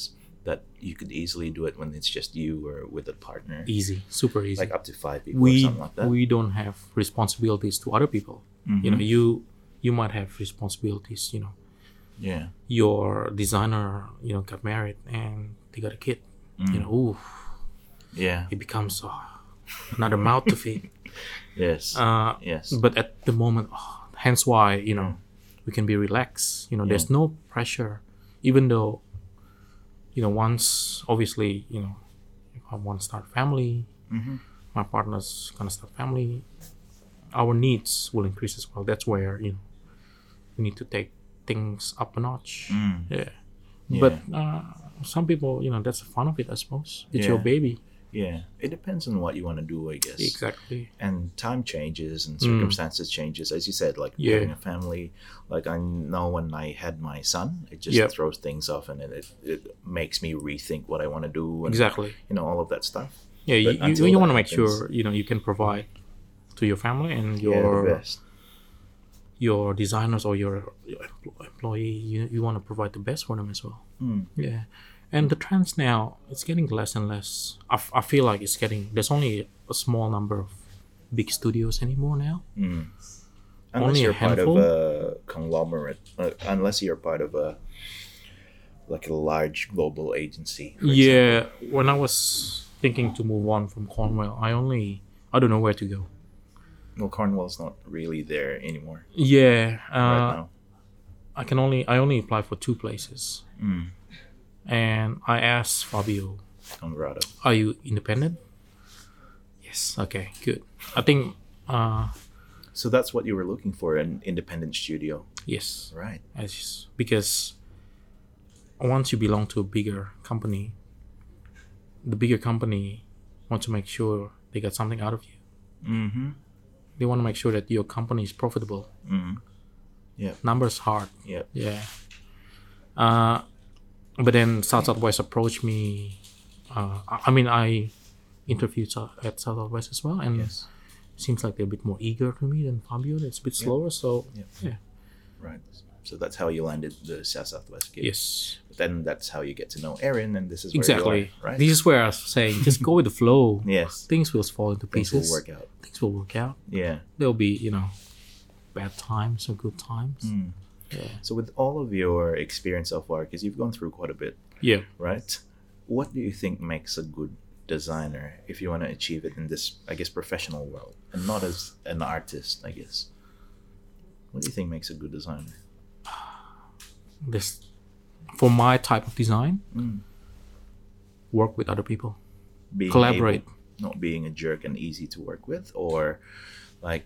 That you could easily do it when it's just you or with a partner, Easy. Super easy. like up to five people or we something like that. we don't have responsibilities to other people. You know, you you might have responsibilities. You know, yeah. your designer, you know, got married and they got a kid. You know, ooh, Yeah. it becomes uh, another mouth to feed. Yes. Uh, yes. but at the moment, oh, hence why you know we can be relaxed. You know, there's no pressure, even though you know once obviously you know if I want to start family, Mhm. my partner's gonna start family. Our needs will increase as well. That's where you know we need to take things up a notch. Mm. Yeah. Yeah. But uh, some people, you know, that's the fun of it, I suppose. It's your baby. Yeah. It depends on what you want to do, I guess. Exactly. and time changes and circumstances changes as you said like Mm. Yeah. having a family like i know when i had my son it just Yep. throws things off and it, it makes me rethink what i want to do and Exactly. you know all of that stuff Yeah, But you, you, you want to make sure you know you can provide to your family and yeah your best your designers or your, your employee. You you want to provide the best for them as well. Mm. Yeah, and the trends now it's getting less and less. I, f- I feel like it's getting there's only a small number of big studios anymore now. unless Only a you're part of a conglomerate uh, unless you're part of a like a large global agency Yeah, when I was thinking to move on from Cornwell, I only I don't know where to go. well cornwell's not really there anymore Yeah, uh, right now I can only I only apply for two places, Mm. And I asked Fabio, "Are you independent?" Yes. Okay. Good. I think. Uh, so that's what you were looking for an independent studio yes. right just, because once you belong to a bigger company, the bigger company wants to make sure they get something out of you. mm-hmm They want to make sure that your company is profitable. mm-hmm yeah Numbers hard. yeah Yeah. Uh, but then South Southwest approached me. Uh, I mean, I interviewed at South Southwest as well, and yes it seems like they're a bit more eager to me than Fabio. It's a bit slower, so Yeah. yeah. Right. So that's how you landed the South Southwest gig. Yes, But then that's how you get to know Erin, and this is where exactly. are, right? This is where I was saying, just go with the flow. yes. Things will fall into Things pieces. Things will work out. Things will work out. Yeah. There'll be, you know, bad times or good times. Mm. Yeah. So with all of your experience of work, because you've gone through quite a bit, Yeah. right? What do you think makes a good designer if you want to achieve it in this, I guess, professional world, and not as an artist, I guess? What do you think makes a good designer? This, for my type of design, Mm. work with other people. Being Collaborate. able- not being a jerk and easy to work with, or like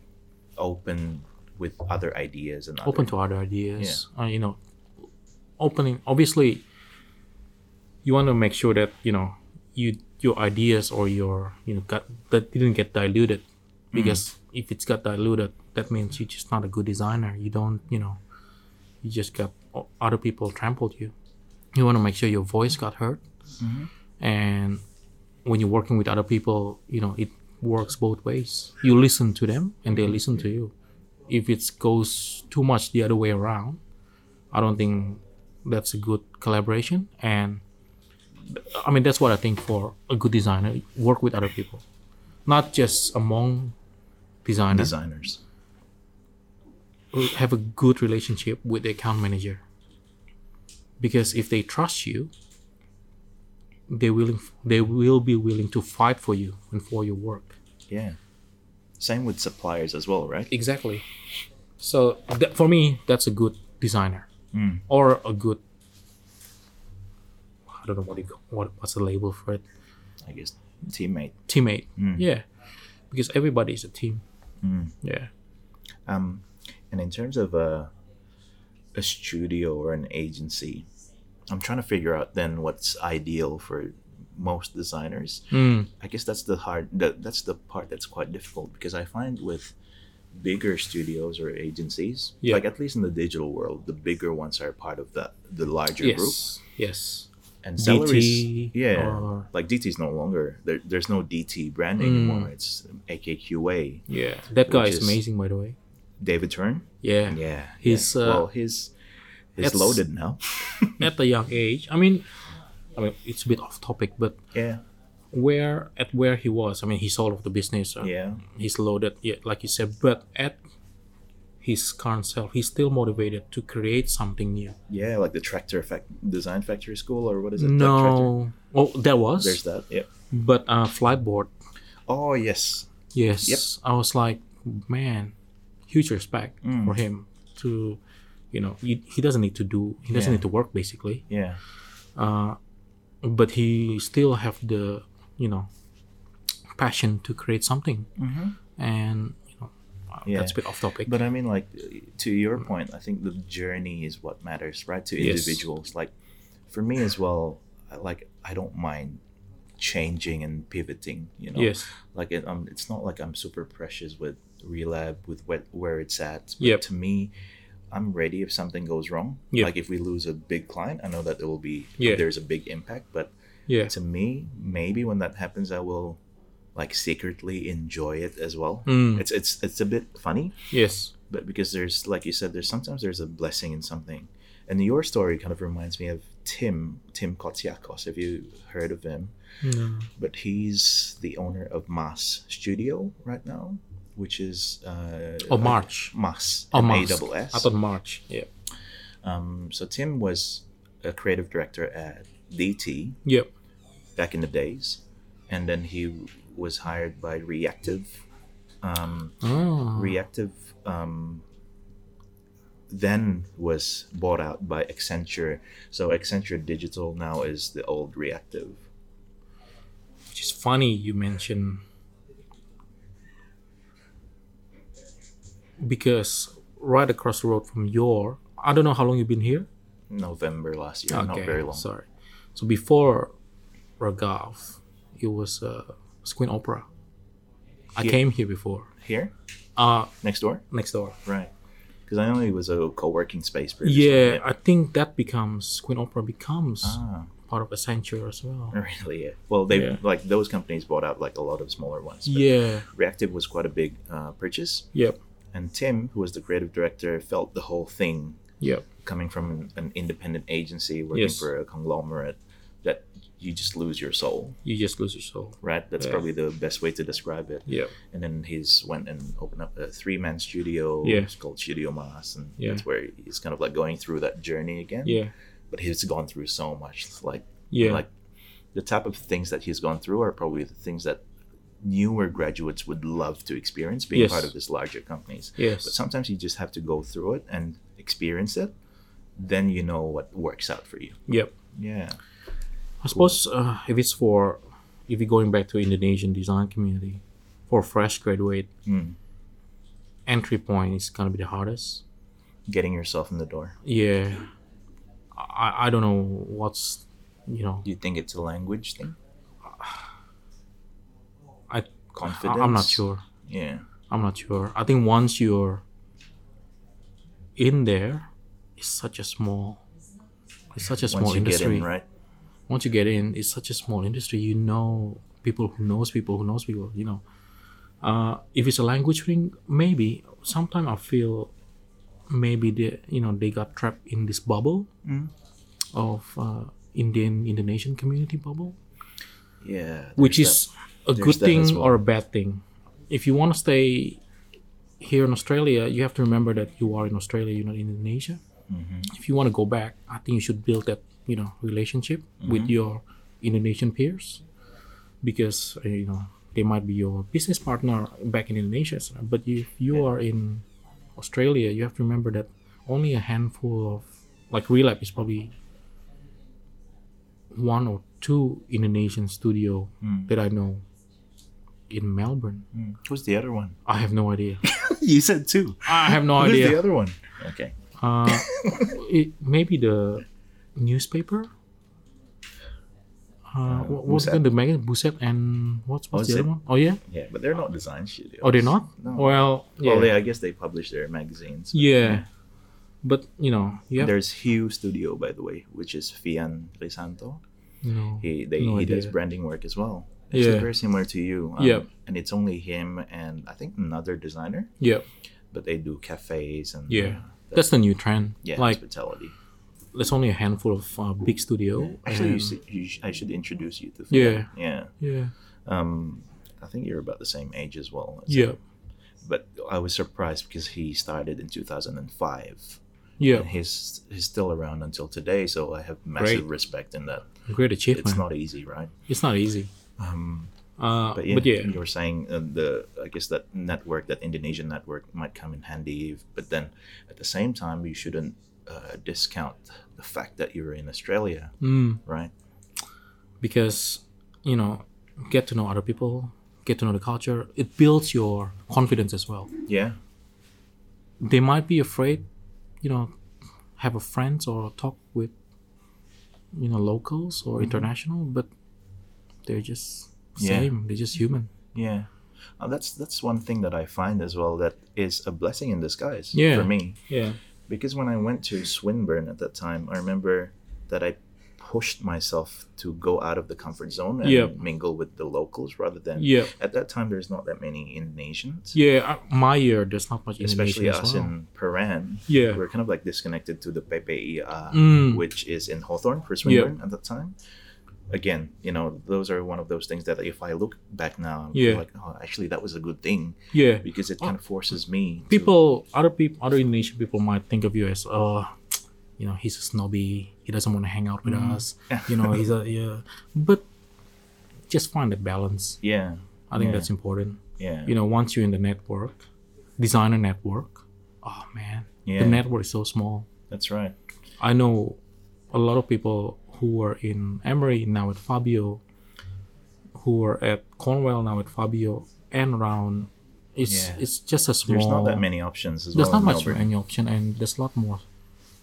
open with other ideas and open other, to other ideas. Uh, you know, opening. Obviously, you want to make sure that you know you your ideas or your you know got that didn't get diluted, because if it's got diluted, that means you're just not a good designer. You don't you know, you just got other people trampled you. You want to make sure your voice got heard, and when you're working with other people, you know it works both ways. You listen to them, and they listen to you if it goes too much the other way around, I don't think that's a good collaboration. And I mean, that's what I think for a good designer: work with other people, not just among designers. designers. Have a good relationship with the account manager, because if they trust you, they willing they will be willing to fight for you and for your work. Yeah. Same with suppliers as well, right? Exactly. So that, for me, that's a good designer Mm. or a good. I don't know what you call, what what's the label for it. I guess teammate. Teammate. Mm. Yeah, because everybody is a team. Mm. Yeah. Um, and in terms of a a studio or an agency, I'm trying to figure out then what's ideal for most designers. Mm. I guess that's the hard that, that's the part that's quite difficult because I find with bigger studios or agencies, Yeah. like at least in the digital world, the bigger ones are part of the the larger yes, group. yes, And DT salaries, yeah, or- like DT is no longer there. There's no DT brand Mm. anymore. It's AKQA. yeah. That guy is is- amazing, by the way. David Trewern. Yeah, Yeah, He's, yeah. uh, well, he's he's loaded now. at a young age. I mean, I mean, it's a bit off topic, but yeah, where at where he was, I mean, he sold off the business. uh, yeah, he's loaded, yeah, like you said. But at his current self, he's still motivated to create something new. yeah. Like the Tractor fac- Design Factory School, or what is it? No, oh, there was, There's that. Yeah. but uh, Flightboard, Oh yes. yes. Yep. I was like, man, huge respect Mm. for him to, you know, he, he doesn't need to do, he doesn't Yeah. need to work basically, Yeah. uh, but he still have the, you know, passion to create something, Mhm. and you know, uh, Yeah. that's a bit off topic. But I mean, like, to your point, I think the journey is what matters, right? To Yes. individuals. Like, for me as well, like, I don't mind changing and pivoting, you know? yes, Like, it, um, it's not like I'm super precious with Relab, with where, where it's at. But Yep. to me, I'm ready if something goes wrong. Yep. Like, if we lose a big client, I know that it will be, Yeah. there's a big impact. But yeah, to me, maybe when that happens, I will, like, secretly enjoy it as well. Mm. It's, it's, it's a bit funny yes, but because there's like you said there's sometimes there's a blessing in something and your story kind of reminds me of tim tim kotsiakos have you heard of him No. but he's the owner of mass studio right now which is uh Oh, March. mass Oh, M A March. double S. I thought March. Yeah. um so tim was a creative director at dt Yep. back in the days and then he was hired by reactive um Oh. Reactive um, then was bought out by Accenture. So Accenture Digital now is the old Reactive. Which is funny you mention because right across the road from your I don't know how long you've been here. November last year, not very long. Sorry. So before Ragav, it was uh, Squint Opera. I came here before. Here, Uh next door, next door. right? Because I know it was a co-working space. Yeah, I think that becomes Squint Opera becomes Ah, part of Accenture as well. really? Yeah. Well, they Yeah. like those companies bought out like a lot of smaller ones. Yeah. Reactive was quite a big uh, purchase, Yep. And Tim, who was the creative director, felt the whole thing Yep. coming from an, an independent agency working Yes. for a conglomerate that you just lose your soul You just lose your soul. right that's Yeah. probably the best way to describe it Yeah. and then he's went and opened up a three-man studio Yeah. it's called studio mass and Yeah. that's where he's kind of like going through that journey again Yeah. but he's gone through so much like Yeah. like the type of things that he's gone through are probably the things that newer graduates would love to experience being Yes. part of these larger companies Yes. but sometimes you just have to go through it and experience it then you know what works out for you Yep. yeah I suppose uh, if it's for if you're going back to Indonesian design community for fresh graduate, Mm. entry point is gonna be the hardest. getting yourself in the door Yeah, I I don't know what's you know do you think it's a language thing confidence I'm not sure. yeah I'm not sure. I think once you're in there, it's such a small, it's such a small once you industry. get in right once you get in, it's such a small industry. You know people who knows people who knows people. You know, uh, if it's a language thing, maybe sometimes I feel maybe they you know they got trapped in this bubble Mm. of uh, Indian Indonesian community bubble, yeah which is a There's good thing well. or a bad thing. If you want to stay here in Australia, you have to remember that you are in Australia, you're not in Indonesia. Mm-hmm. If you want to go back, I think you should build that you know relationship with Mm-hmm. your Indonesian peers, because uh, you know they might be your business partner back in Indonesia. so- But if you are in Australia, you have to remember that only a handful of like Relab is probably one or two Indonesian studio Mm. that I know in Melbourne. Mm. who's the other one I have no idea. you said two I have no idea. who's the other one okay Uh, it, maybe the newspaper. Uh, what was Buset. the magazine? Buset and what's, what's the Buset. other one? Oh yeah. Yeah, but they're not design studios. Oh, they're not. No. Well, yeah. Well, they, I guess they publish their magazines. yeah. But you know, have There's Hue Studio, by the way, which is Fian Risanto. no. He they, No he does branding work as well. Yeah. very similar to you. Um, Yeah. And it's only him and I think another designer, Yeah. but they do cafes and Yeah. uh, That's the new trend. yeah, Like hospitality. there's only a handful of uh, big studio. Actually, you, see, you sh- I should introduce you to. Yeah. Yeah. yeah. Um, I think you're about the same age as well. Yeah. But I was surprised because he started in 2005. Yeah. And he's he's still around until today, so I have massive Great. respect in that. Great achievement. It's not easy, right? It's not easy. Um, Uh, but yeah, but yeah, you were saying uh, the I guess that network, that Indonesian network, might come in handy. If, but then at the same time, you shouldn't uh, discount the fact that you're in Australia, mm, right? because you know, get to know other people, get to know the culture. It builds your confidence as well. Yeah, They might be afraid, you know, have a friends or talk with, you know, locals or international, but they're just Mm-hmm. Yeah. same. They're just human. yeah. Uh, that's that's one thing that I find as well that is a blessing in disguise Yeah. for me. Yeah. because when I went to Swinburne at that time, I remember that I pushed myself to go out of the comfort zone and Yep. mingle with the locals rather than Yeah. at that time there's not that many Indonesians. Yeah. uh, My year, there's not much Especially us well. in Prahran, Yeah. we're kind of like disconnected to the PPI, uh, Mm. which is in Hawthorn for Swinburne at that time. Again, you know, those are one of those things that if I look back now, I Yeah. like, oh, actually, that was a good thing Yeah. because it kind of forces me. to- people other people other indonesian people might think of you as uh you know he's a snobby he doesn't want to hang out with Mm. us you know he's a yeah but just find that balance yeah, i think Yeah. that's important yeah, you know once you're in the network designer network oh man Yeah. the network is so small that's right. i know a lot of people who were in Emery, now at fabio who were at cornwell now at fabio and around it's Yeah. it's just a small There's not that many options as well. there's well. not much Melbourne. any option and there's a lot more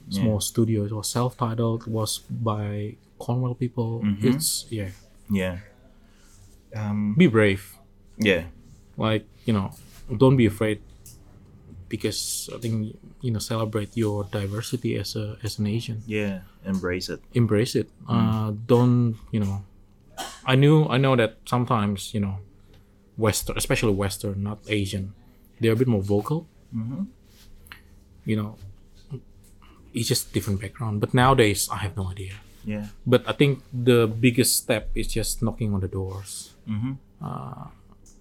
small studios or self-titled was by cornwell people Mm-hmm. it's yeah Yeah. Um, be brave yeah. like you know don't be afraid because i think you know celebrate your diversity as a as an asian Yeah. Embrace it. embrace it Mm. uh don't you know i knew i know that sometimes you know western especially western not asian they're a bit more vocal Mm-hmm. you know it's just different background but nowadays i have no idea Yeah. but i think the biggest step is just knocking on the doors Mm-hmm.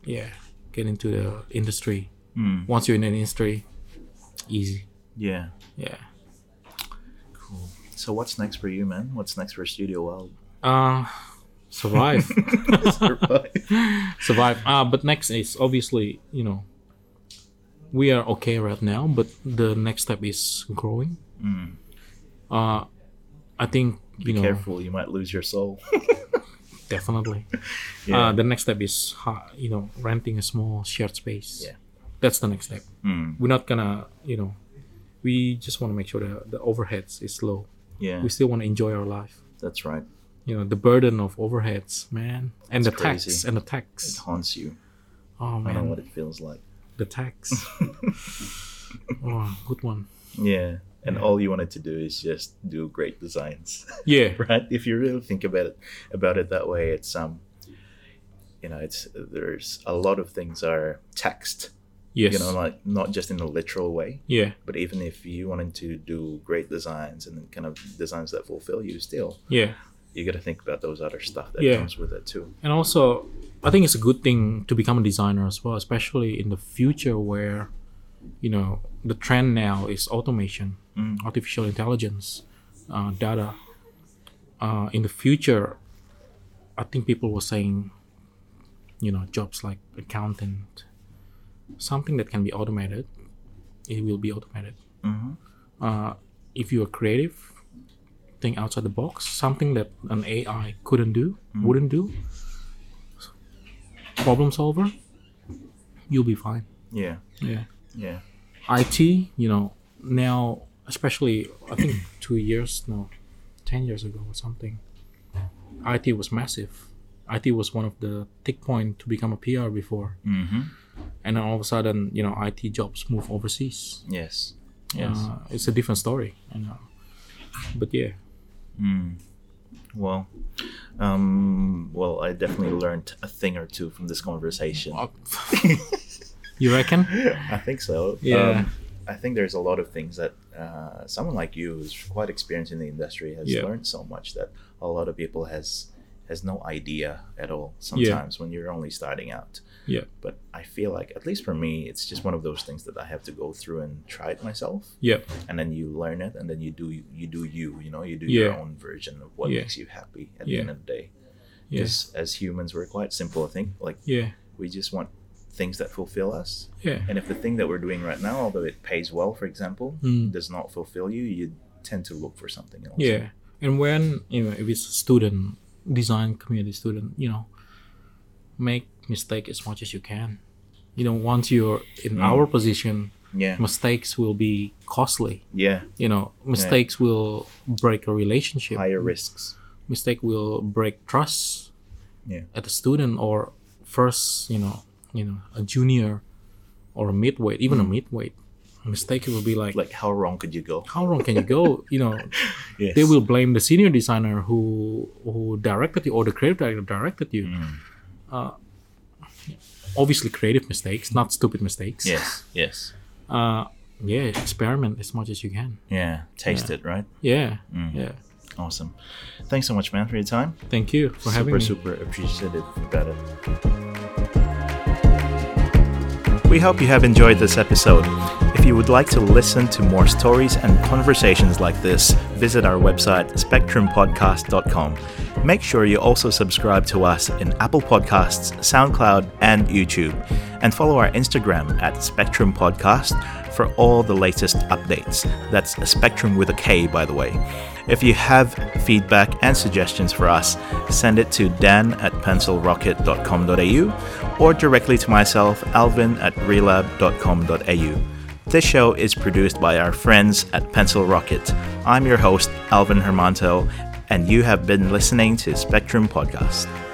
yeah get into the industry Mm. once you're in an industry easy Yeah. yeah Cool. So what's next for you, man? What's next for Studio Wilde? uh survive survive uh but next is obviously you know we are okay right now but the next step is growing Mm. uh i think you know Be Careful, you might lose your soul. definitely Yeah. uh the next step is you know renting a small shared space Yeah. That's the next step Mm. we're not gonna you know we just want to make sure that the overheads is low Yeah. we still want to enjoy our life That's right. you know the burden of overheads man and the tax and the It tax haunts you. oh man, I know what it feels like. the tax oh good one Yeah. And all you wanted to do is just do great designs. yeah right? If you really think about it about it that way, it's um you know, it's there's a lot of things are text. Yes You know, like not just in a literal way, yeah but even if you wanted to do great designs and kind of designs that fulfill you still, yeah you gotta think about those other stuff that Yeah. comes with it too. and also i think it's a good thing to become a designer as well especially in the future where you know the trend now is automation Mm. artificial intelligence uh, data uh, in the future i think people were saying you know jobs like accountant something that can be automated it will be automated Mhm. uh, if you are creative think outside the box something that an ai couldn't do wouldn't do problem solver you'll be fine Yeah. yeah Yeah. IT, you know, now especially I think two years no, ten years ago or something. IT was massive. IT was one of the tick point to become a PR before, Mm-hmm. And then all of a sudden, you know, IT jobs move overseas. Yes. Yes. Uh, it's a different story, you know. But yeah, well, um, well, I definitely learned a thing or two from this conversation. you reckon? I think so. Yeah. Um, I think there's a lot of things that uh, someone like you, who's quite experienced in the industry, has Yeah. learned so much that a lot of people has has no idea at all. Sometimes when you're only starting out. Yeah, But I feel like, at least for me, it's just one of those things that I have to go through and try it myself, yeah, and then you learn it, and then you do you do you. You know, you do Yeah. your own version of what Yeah. makes you happy at the end of the day. yeah, Because as humans, we're quite simple. I think like yeah, we just want things that fulfill us yeah, and if the thing that we're doing right now, although it pays well, for example, Mm. does not fulfill you, you tend to look for something else. yeah. And when you know, if it's a student, design community student, you know, make mistake as much as you can. You know, once you're in Mm. our position, Yeah. mistakes will be costly. Yeah. You know, mistakes will break a relationship. Higher risks. Mistake will break trust Yeah. at a student or first, you know, you know, a junior or a midweight, even a midweight. Mistake will be like, Mm. Like, how wrong could you go? how wrong can you go? You know, Yes. they will blame the senior designer who who directed you or the creative director directed you. Mm. Uh, obviously, creative mistakes, not stupid mistakes. Yes. Yes. Uh, yeah, experiment as much as you can. Yeah. Taste Yeah. it, right? Yeah, Mm. yeah. Awesome. Thanks so much, man, for your time. Thank you for having super, me. super appreciative about it. We hope you have enjoyed this episode. If you would like to listen to more stories and conversations like this, visit our website spektrumpodcast.com. Make sure you also subscribe to us in Apple Podcasts, SoundCloud, and YouTube, and follow our Instagram at Spektrum Podcast for all the latest updates. That's a Spektrum with a K, by the way. If you have feedback and suggestions for us, send it to dan at pencilrocket.com.au or directly to myself, alvin at relab.com.au. This show is produced by our friends at Pencil Rocket. I'm your host, Alvin Hermanto, and you have been listening to Spektrum Podcast.